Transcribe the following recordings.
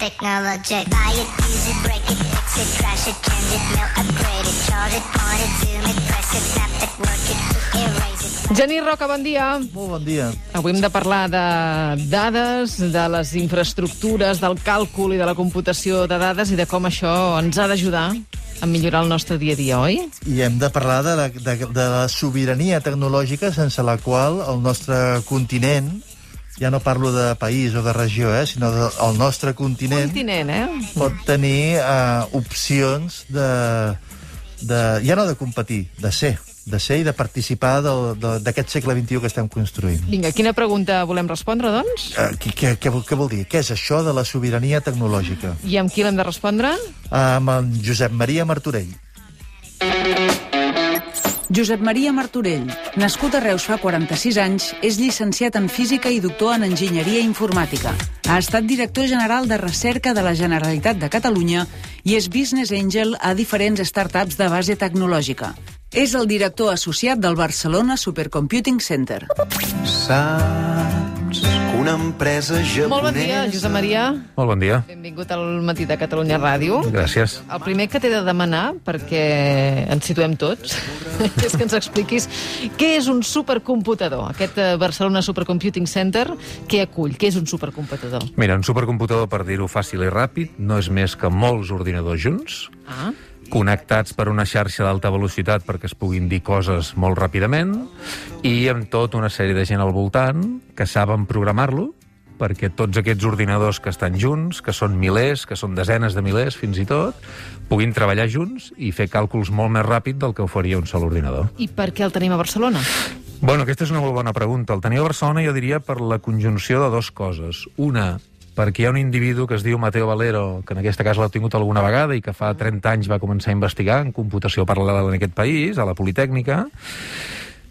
Technologic. Buy it, use it, break it, fix it, crash it, change it, mail, upgrade it, charge it, point it, zoom it, press it, snap it, work it, erase it. Genís Roca, bon dia. Molt bon dia. Avui hem de parlar de dades, de les infraestructures, del càlcul i de la computació de dades i de com això ens ha d'ajudar a millorar el nostre dia a dia, oi? I hem de parlar de la, de, de la sobirania tecnològica sense la qual el nostre continent, ja no parlo de país o de regió, eh, sinó del de, nostre continent, Continent, eh? pot tenir eh, opcions de, de... ja no de competir, de ser de ser i de participar d'aquest segle XXI que estem construint. Vinga, quina pregunta volem respondre, doncs? Eh, què, què, què, vol- dir? Què és això de la sobirania tecnològica? I amb qui l'hem de respondre? Amb en Josep Maria Martorell. Josep Maria Martorell, nascut a Reus fa 46 anys, és llicenciat en Física i doctor en Enginyeria Informàtica. Ha estat director general de recerca de la Generalitat de Catalunya i és business angel a diferents startups de base tecnològica. És el director associat del Barcelona Supercomputing Center. Saps una empresa japonesa... Molt bon dia, Josep Maria. Molt bon dia. Benvingut al Matí de Catalunya Ràdio. Gràcies. El primer que t'he de demanar, perquè ens situem tots, és que ens expliquis què és un supercomputador. Aquest eh, Barcelona Supercomputing Center, què acull? Què és un supercomputador? Mira, un supercomputador, per dir-ho fàcil i ràpid, no és més que molts ordinadors junts, Ah, connectats per una xarxa d'alta velocitat perquè es puguin dir coses molt ràpidament, i amb tot una sèrie de gent al voltant que saben programar-lo, perquè tots aquests ordinadors que estan junts, que són milers, que són desenes de milers fins i tot, puguin treballar junts i fer càlculs molt més ràpid del que ho faria un sol ordinador. I per què el tenim a Barcelona? Bueno, aquesta és una molt bona pregunta. El tenia a Barcelona, jo diria, per la conjunció de dues coses. Una, perquè hi ha un individu que es diu Mateo Valero, que en aquesta cas l'ha tingut alguna vegada i que fa 30 anys va començar a investigar en computació paral·lela en aquest país, a la Politècnica,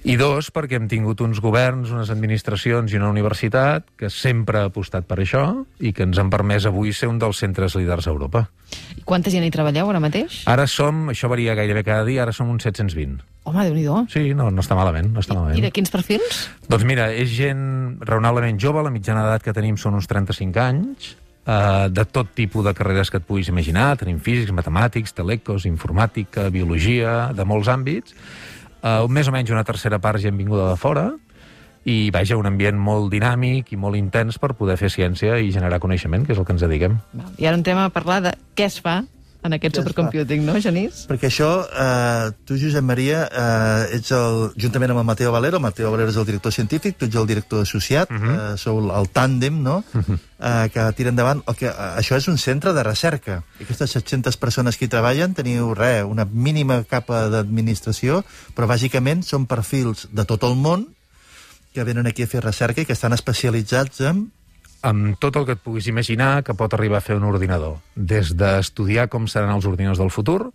i dos, perquè hem tingut uns governs, unes administracions i una universitat que sempre ha apostat per això i que ens han permès avui ser un dels centres líders a Europa. I quanta gent hi treballeu ara mateix? Ara som, això varia gairebé cada dia, ara som uns 720. Home, déu nhi Sí, no, no està malament, no està malament. I de quins perfils? Doncs mira, és gent raonablement jove, la mitjana d'edat que tenim són uns 35 anys, eh, de tot tipus de carreres que et puguis imaginar, tenim físics, matemàtics, telecos, informàtica, biologia, de molts àmbits, eh, més o menys una tercera part gent vinguda de fora, i vaja, un ambient molt dinàmic i molt intens per poder fer ciència i generar coneixement, que és el que ens dediquem. I ara entrem a parlar de què es fa en aquest supercomputing, no, Genís? Perquè això, eh, tu, Josep Maria, eh, ets el, juntament amb el Mateo Valero, el Mateo Valero és el director científic, tu ets el director associat, uh -huh. eh, sou el, el tàndem, no?, uh -huh. eh, que tira endavant. El que, eh, això és un centre de recerca. I aquestes 700 persones que hi treballen teniu, res, una mínima capa d'administració, però bàsicament són perfils de tot el món que venen aquí a fer recerca i que estan especialitzats en amb tot el que et puguis imaginar que pot arribar a fer un ordinador. Des d'estudiar com seran els ordinadors del futur,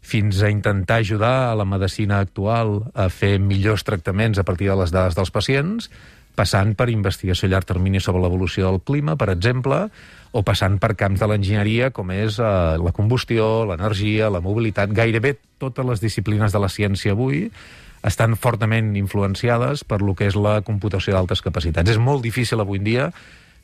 fins a intentar ajudar a la medicina actual a fer millors tractaments a partir de les dades dels pacients, passant per investigació a llarg termini sobre l'evolució del clima, per exemple, o passant per camps de l'enginyeria, com és eh, la combustió, l'energia, la mobilitat. Gairebé totes les disciplines de la ciència avui estan fortament influenciades per lo que és la computació d'altes capacitats. És molt difícil avui en dia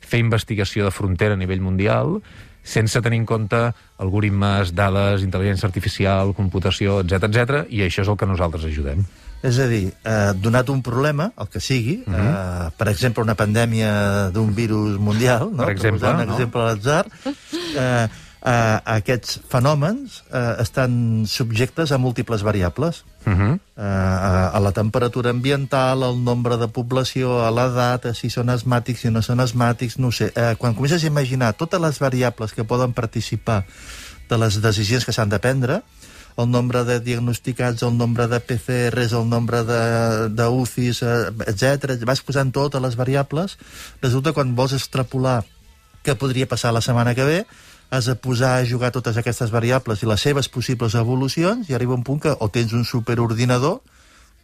fer investigació de frontera a nivell mundial sense tenir en compte algoritmes, dades, intel·ligència artificial, computació, etc etc. i això és el que nosaltres ajudem. És a dir, eh, donat un problema, el que sigui, uh -huh. eh, per exemple, una pandèmia d'un virus mundial, no? Per exemple, per posar un no? exemple a l'atzar, eh, eh, aquests fenòmens eh, estan subjectes a múltiples variables. Uh -huh. A, a la temperatura ambiental, al nombre de població, a l'edat, si són asmàtics, si no són asmàtics, no sé. Eh, quan comences a imaginar totes les variables que poden participar de les decisions que s'han de prendre, el nombre de diagnosticats, el nombre de PCRs, el nombre de, eh, etc. Vas posant totes les variables. Resulta que quan vols extrapolar què podria passar la setmana que ve, has de posar a jugar totes aquestes variables i les seves possibles evolucions i arriba un punt que o tens un superordinador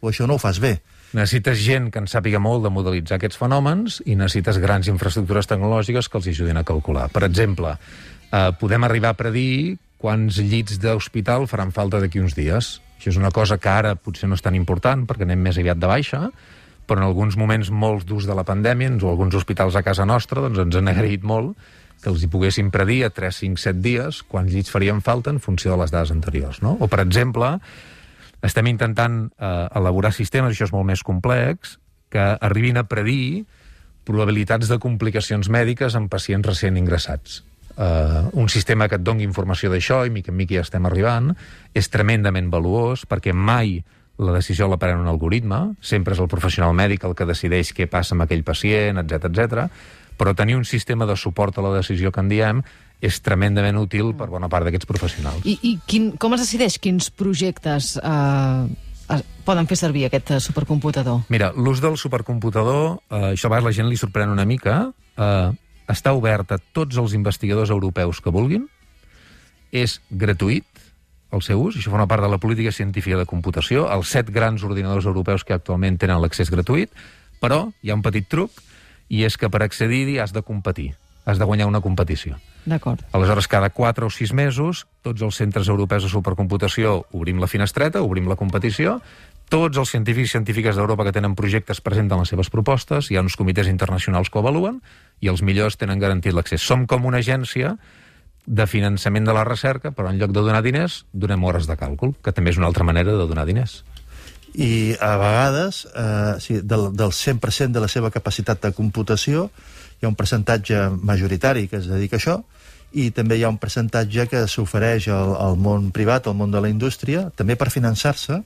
o això no ho fas bé. Necessites gent que en sàpiga molt de modelitzar aquests fenòmens i necessites grans infraestructures tecnològiques que els ajudin a calcular. Per exemple, eh, podem arribar a predir quants llits d'hospital faran falta d'aquí uns dies. Això és una cosa que ara potser no és tan important perquè anem més aviat de baixa, però en alguns moments molts durs de la pandèmia, o alguns hospitals a casa nostra, doncs ens han agraït molt que els hi poguessin predir a 3, 5, 7 dies quants llits farien falta en funció de les dades anteriors. No? O, per exemple, estem intentant eh, elaborar sistemes, això és molt més complex, que arribin a predir probabilitats de complicacions mèdiques en pacients recent ingressats. Uh, un sistema que et doni informació d'això, i mica en mica ja estem arribant, és tremendament valuós, perquè mai la decisió la pren un algoritme, sempre és el professional mèdic el que decideix què passa amb aquell pacient, etc etc. però tenir un sistema de suport a la decisió que en diem és tremendament útil per bona part d'aquests professionals. I, i quin, com es decideix quins projectes eh, poden fer servir aquest eh, supercomputador? Mira, l'ús del supercomputador, eh, això a vegades la gent li sorprèn una mica, eh, està obert a tots els investigadors europeus que vulguin, és gratuït el seu ús, això forma part de la política científica de computació, els set grans ordinadors europeus que actualment tenen l'accés gratuït, però hi ha un petit truc, i és que per accedir-hi has de competir, has de guanyar una competició. D'acord. Aleshores, cada 4 o 6 mesos, tots els centres europeus de supercomputació obrim la finestreta, obrim la competició, tots els científics i científiques d'Europa que tenen projectes presenten les seves propostes, hi ha uns comitès internacionals que ho avaluen, i els millors tenen garantit l'accés. Som com una agència de finançament de la recerca, però en lloc de donar diners, donem hores de càlcul, que també és una altra manera de donar diners. i a vegades, eh, sí, del, del 100% de la seva capacitat de computació, hi ha un percentatge majoritari que es dedica a això, i també hi ha un percentatge que s'ofereix al, al món privat, al món de la indústria, també per finançar-se,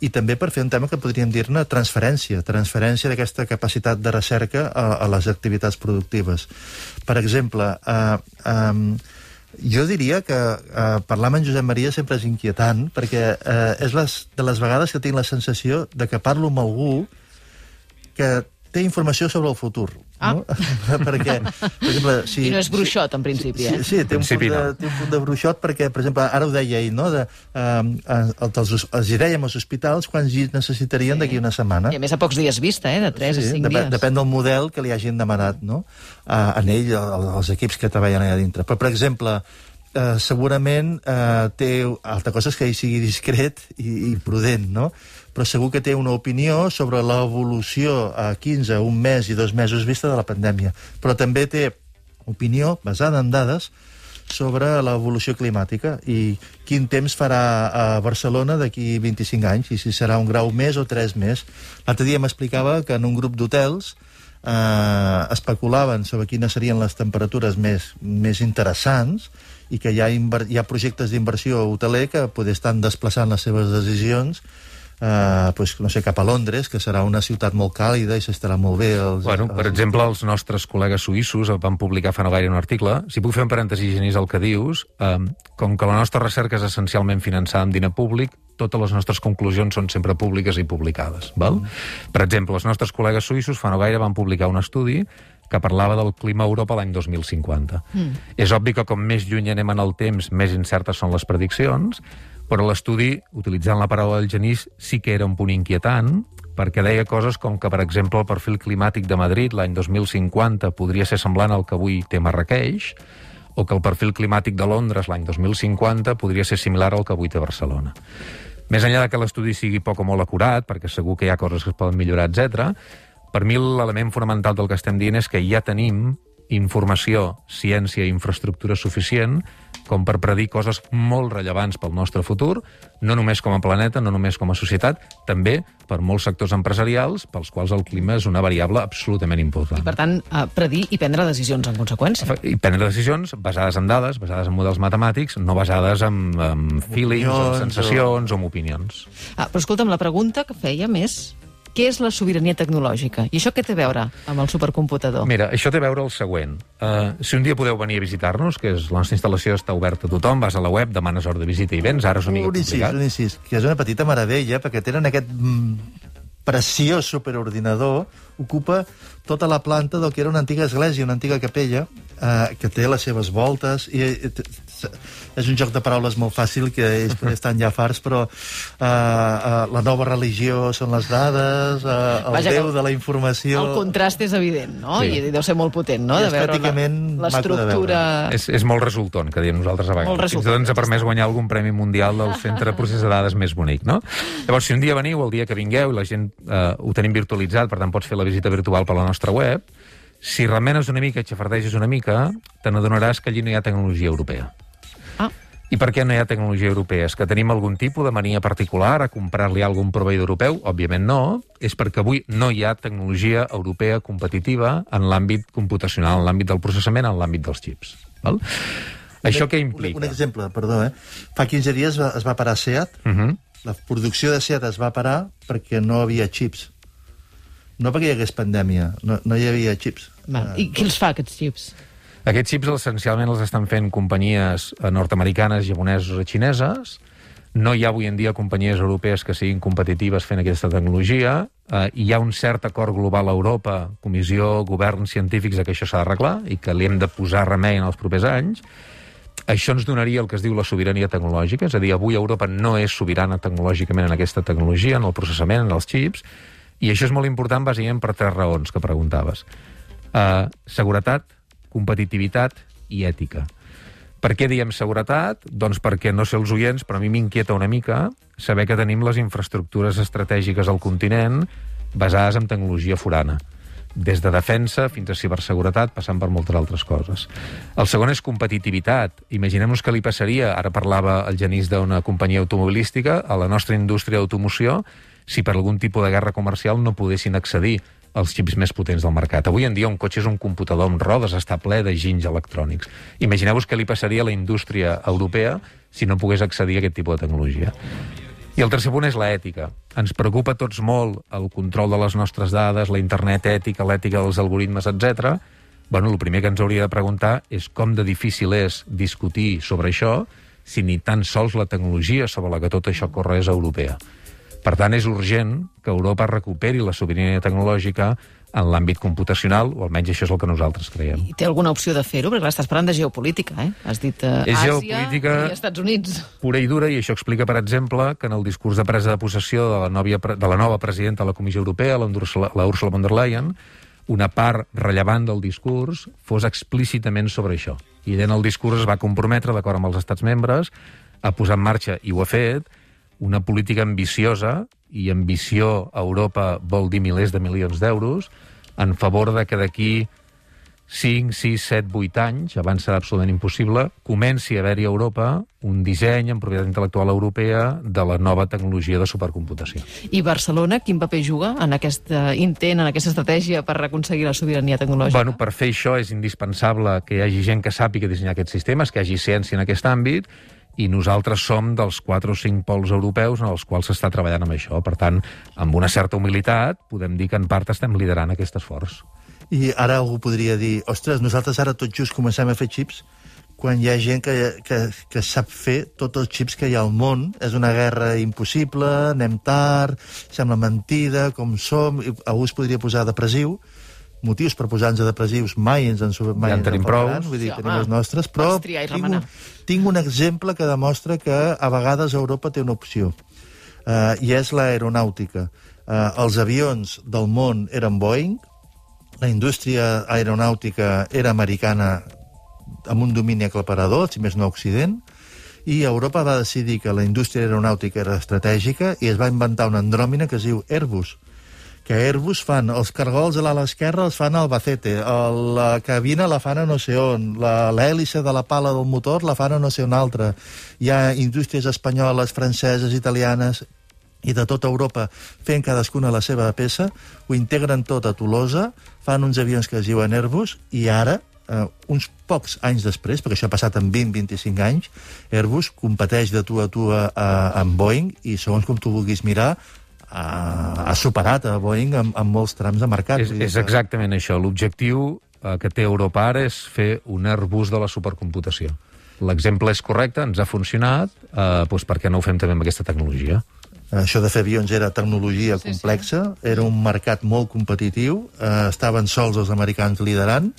i també per fer un tema que podríem dir-ne transferència, transferència d'aquesta capacitat de recerca a, a les activitats productives. Per exemple, eh, eh, jo diria que eh, parlar amb en Josep Maria sempre és inquietant, perquè eh, és les, de les vegades que tinc la sensació de que parlo amb algú que té informació sobre el futur. Ah. No? perquè, per exemple... Si, I no és bruixot, en principi, eh? Sí, sí té, un punt principi de, no. té un punt de bruixot perquè, per exemple, ara ho deia ell, no? De, eh, eh, els, els hi dèiem als hospitals quants llits necessitarien Sí. d'aquí una setmana. I a més a pocs dies vista, eh? De 3 a 5 depèn, dies. depèn del model que li hagin demanat no? a, a ell, a- als equips que treballen allà dintre. Però, per exemple, eh, segurament eh, té... Altra cosa és que ell sigui discret i, i prudent, no? però segur que té una opinió sobre l'evolució a 15, un mes i dos mesos vista de la pandèmia. Però també té opinió basada en dades sobre l'evolució climàtica i quin temps farà a Barcelona d'aquí 25 anys i si serà un grau més o tres més. L'altre dia m'explicava que en un grup d'hotels especulaven sobre quines serien les temperatures més, més interessants i que hi ha, hi ha projectes d'inversió hoteler que poder estan desplaçant les seves decisions eh, pues, no sé, cap a Londres, que serà una ciutat molt càlida i s'estarà molt bé. Els, Bueno, per els- exemple, els nostres col·legues suïssos van publicar fa no gaire un article. Si puc fer un parèntesi, Genís, el que dius, eh, com que la nostra recerca és essencialment finançada amb diner públic, totes les nostres conclusions són sempre públiques i publicades. Val? Per exemple, els nostres col·legues suïssos fa no gaire van publicar un estudi que parlava del clima a Europa l'any 2050. Mm. És obvi que com més lluny anem en el temps, més incertes són les prediccions, però l'estudi, utilitzant la paraula del Genís, sí que era un punt inquietant, perquè deia coses com que, per exemple, el perfil climàtic de Madrid l'any 2050 podria ser semblant al que avui té Marrakeix, o que el perfil climàtic de Londres l'any 2050 podria ser similar al que avui té Barcelona. Més enllà de que l'estudi sigui poc o molt acurat, perquè segur que hi ha coses que es poden millorar, etc. per mi l'element fonamental del que estem dient és que ja tenim informació, ciència i infraestructura suficient com per predir coses molt rellevants pel nostre futur, no només com a planeta, no només com a societat, també per molts sectors empresarials pels quals el clima és una variable absolutament important. I, per tant, eh, predir i prendre decisions en conseqüència. I prendre decisions basades en dades, basades en models matemàtics, no basades en, en feelings, en sensacions o en opinions. Ah, però escolta'm, la pregunta que feia més què és la sobirania tecnològica? I això què té a veure amb el supercomputador? Mira, això té a veure el següent. Uh, si un dia podeu venir a visitar-nos, que és la nostra instal·lació està oberta a tothom, vas a la web, demanes hora de visita i vens, ara és una mica un incís, complicat. un incís, que és una petita meravella, perquè tenen aquest mm, preciós superordinador, ocupa tota la planta del que era una antiga església, una antiga capella, eh, que té les seves voltes, i eh, t- s- és un joc de paraules molt fàcil, que ells estan ja farts, però eh, eh, la nova religió són les dades, eh, el Vaja, Déu de la informació... El contrast és evident, no? Sí. I deu ser molt potent, no? I De veure l'estructura... És, és molt resultant, que diem nosaltres a vegades. Fins i tot ens ha permès guanyar algun premi mundial del centre de procés de dades més bonic, no? Llavors, si un dia veniu, el dia que vingueu, i la gent eh, ho tenim virtualitzat, per tant pots fer la visita virtual per la nostra web, Si remenes una mica i xafardeges una mica, te n'adonaràs que allí no hi ha tecnologia europea. Ah, I per què no hi ha tecnologia europea? És que tenim algun tipus de mania particular a comprar-li a algun proveïdor europeu? Òbviament no. És perquè avui no hi ha tecnologia europea competitiva en l'àmbit computacional, en l'àmbit del processament, en l'àmbit dels xips. Val? Això què Un, implica? un exemple, perdó, eh? Fa 15 dies es va parar SEAT. Uh -huh. La producció de SEAT es va parar perquè no havia xips. No perquè hi hagués pandèmia, no, no hi havia xips. val. I qui els fa, aquests xips? Aquests xips essencialment els estan fent companyies eh, nord-americanes, japoneses o xineses. No hi ha avui en dia companyies europees que siguin competitives fent aquesta tecnologia. Eh, hi ha un cert acord global a Europa, comissió, governs científics, de que això s'ha d'arreglar i que li hem de posar remei en els propers anys. Això ens donaria el que es diu la sobirania tecnològica, és a dir, avui Europa no és sobirana tecnològicament en aquesta tecnologia, en el processament, en els xips, i això és molt important bàsicament per tres raons que preguntaves. Uh, seguretat, competitivitat i ètica. Per què diem seguretat? Doncs perquè, no sé els oients, però a mi m'inquieta una mica saber que tenim les infraestructures estratègiques al continent basades en tecnologia forana des de defensa fins a ciberseguretat, passant per moltes altres coses. El segon és competitivitat. Imaginem-nos que li passaria, ara parlava el Genís d'una companyia automobilística, a la nostra indústria d'automoció, si per algun tipus de guerra comercial no poguessin accedir als xips més potents del mercat. Avui en dia un cotxe és un computador amb rodes, està ple de ginys electrònics. Imagineu-vos què li passaria a la indústria europea si no pogués accedir a aquest tipus de tecnologia. I el tercer punt és l'ètica. Ens preocupa tots molt el control de les nostres dades, la internet ètica, l'ètica dels algoritmes, etc. Bueno, el primer que ens hauria de preguntar és com de difícil és discutir sobre això si ni tan sols la tecnologia sobre la que tot això corre és europea. Per tant, és urgent que Europa recuperi la sobirania tecnològica en l'àmbit computacional, o almenys això és el que nosaltres creiem. I té alguna opció de fer-ho? Perquè clar, estàs parlant de geopolítica, eh? Has dit eh, És Àsia geopolítica. i Estats Units. pura i dura, i això explica, per exemple, que en el discurs de presa de possessió de la, nòvia, pre- de la nova presidenta de la Comissió Europea, la Úrsula, la Úrsula von der Leyen, una part rellevant del discurs fos explícitament sobre això. I en el discurs es va comprometre, d'acord amb els estats membres, a posar en marxa, i ho ha fet, una política ambiciosa, i ambició a Europa vol dir milers de milions d'euros, en favor de que d'aquí 5, 6, 7, 8 anys, abans serà absolutament impossible, comenci a haver-hi a Europa un disseny en propietat intel·lectual europea de la nova tecnologia de supercomputació. I Barcelona, quin paper juga en aquest eh, intent, en aquesta estratègia per aconseguir la sobirania tecnològica? Bueno, per fer això és indispensable que hi hagi gent que sàpiga dissenyar aquests sistemes, que hi hagi ciència en aquest àmbit, i nosaltres som dels 4 o 5 pols europeus en els quals s'està treballant amb això. Per tant, amb una certa humilitat, podem dir que en part estem liderant aquest esforç. I ara algú podria dir, ostres, nosaltres ara tot just comencem a fer xips quan hi ha gent que, que, que sap fer tots els xips que hi ha al món. És una guerra impossible, anem tard, sembla mentida, com som... Algú es podria posar depressiu. Motius per posar-nos depressius mai ens en, mai Ja en ens tenim prou. Vull dir, Sí, tenim home, els nostres, però tinc, un, tinc un exemple que demostra que a vegades Europa té una opció. Uh, I és l'aeronàutica. Uh, els avions del món eren Boeing, la indústria aeronàutica era americana amb un domini aclaparador, si més no Occident, i Europa va decidir que la indústria aeronàutica era estratègica i es va inventar una andròmina que es diu Airbus, que Airbus fan els cargols a l'ala esquerra els fan a Albacete, el, la cabina la fan a no sé on, l'hèlice de la pala del motor la fan a no sé on altra. Hi ha indústries espanyoles, franceses, italianes i de tota Europa fent cadascuna la seva peça, ho integren tot a Tolosa, fan uns avions que es diuen Airbus i ara, eh, uns pocs anys després, perquè això ha passat en 20-25 anys, Airbus competeix de tu a tu a, a, amb Boeing i segons com tu vulguis mirar, ha, ha superat a Boeing en, en molts trams de mercat. És, és que- exactament això. L'objectiu eh, que té Europa ara és fer un Airbus de la supercomputació. L'exemple és correcte, ens ha funcionat, eh, doncs per què no ho fem també amb aquesta tecnologia? Això de fer avions era tecnologia Sí, sí. complexa, era un mercat molt competitiu, eh, estaven sols els americans liderant,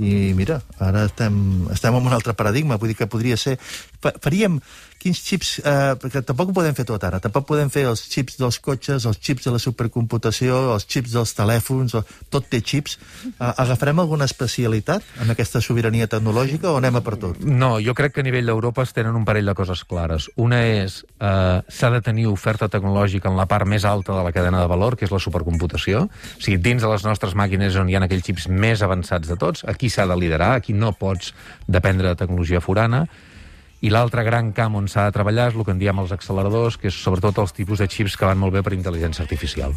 i mira, ara estem, estem en un altre paradigma, vull dir que podria ser... fa- Faríem quins xips... Eh, perquè tampoc ho podem fer tot ara. Tampoc podem fer els xips dels cotxes, els xips de la supercomputació, els xips dels telèfons, o, tot té xips. Eh, agafarem alguna especialitat en aquesta sobirania tecnològica o anem a per tot? No, jo crec que a nivell d'Europa es tenen un parell de coses clares. Una és, eh, s'ha de tenir oferta tecnològica en la part més alta de la cadena de valor, que és la supercomputació. O sigui, dins de les nostres màquines on hi ha aquells xips més avançats de tots, aquí s'ha de liderar, aquí no pots dependre de tecnologia forana, i l'altre gran camp on s'ha de treballar és el que en diem els acceleradors, que és sobretot els tipus de xips que van molt bé per intel·ligència artificial.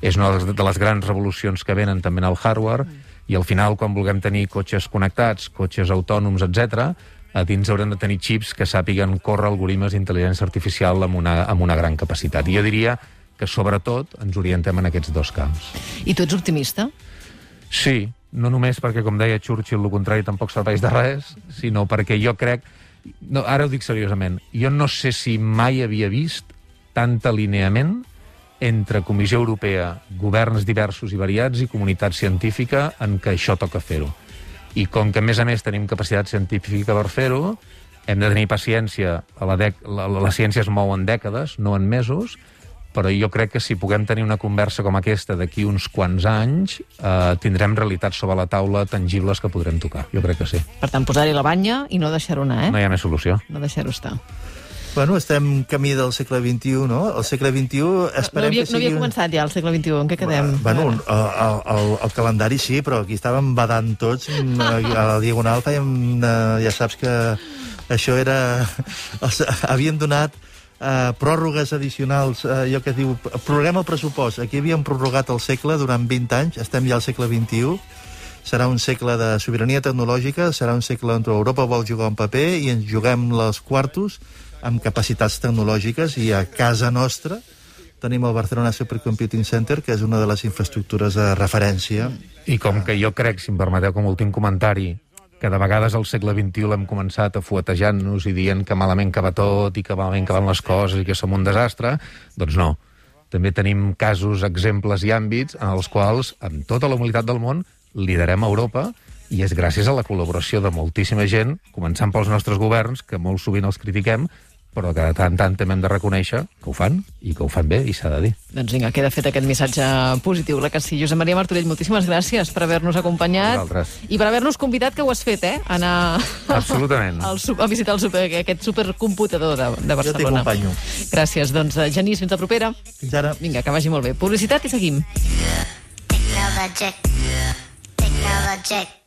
És una de les grans revolucions que venen també en el hardware, i al final, quan vulguem tenir cotxes connectats, cotxes autònoms, etc, a dins haurem de tenir xips que sàpiguen córrer algoritmes d'intel·ligència artificial amb una, amb una gran capacitat. I jo diria que, sobretot, ens orientem en aquests dos camps. I tu ets optimista? Sí, no només perquè, com deia Churchill, el contrari tampoc serveix de res, sinó perquè jo crec... No, ara ho dic seriosament. Jo no sé si mai havia vist tant alineament entre Comissió Europea, governs diversos i variats i comunitat científica en què això toca fer-ho. I com que, a més a més, tenim capacitat científica per fer-ho, hem de tenir paciència. La, dec la, la ciència es mou en dècades, no en mesos, però jo crec que si puguem tenir una conversa com aquesta d'aquí uns quants anys, eh, tindrem realitats sobre la taula tangibles que podrem tocar. Jo crec que sí. Per tant, posar-hi la banya i no deixar-ho anar, eh? No hi ha més solució. No deixar-ho estar. Bueno, estem camí del segle XXI, no? El segle XXI esperem no havia, que sigui... No havia començat ja el segle XXI, en què quedem? Bueno, el, el, el, el calendari sí, però aquí estàvem badant tots a la Diagonal, fèiem, eh, ja saps que això era... Els, havien donat eh, pròrrogues addicionals, eh, allò que es diu, prorroguem el pressupost. Aquí havíem prorrogat el segle durant 20 anys, estem ja al segle XXI, serà un segle de sobirania tecnològica, serà un segle on Europa vol jugar un paper i ens juguem les quartos amb capacitats tecnològiques i a casa nostra tenim el Barcelona Supercomputing Center, que és una de les infraestructures de referència. I com que jo crec, si em permeteu com últim comentari, que de vegades al segle XXI l'hem començat a fuetejant-nos i dient que malament que va tot i que malament que van les coses i que som un desastre, doncs no. També tenim casos, exemples i àmbits en els quals, amb tota la humilitat del món, liderem Europa i és gràcies a la col·laboració de moltíssima gent, començant pels nostres governs, que molt sovint els critiquem, però que de tant en tant també hem de reconèixer que ho fan, i que ho fan bé, i s'ha de dir. Doncs vinga, queda fet aquest missatge positiu, clar que sí. Josep Maria Martorell, moltíssimes gràcies per haver-nos acompanyat Vosaltres. i per haver-nos convidat, que ho has fet, eh? A anar Absolutament. al, a visitar el super, aquest supercomputador de, de Barcelona. t'acompanyo. Gràcies, doncs, eh, Genís, fins la propera. Fins ara. Vinga, que vagi molt bé. Publicitat i seguim. Technologic. Technologic.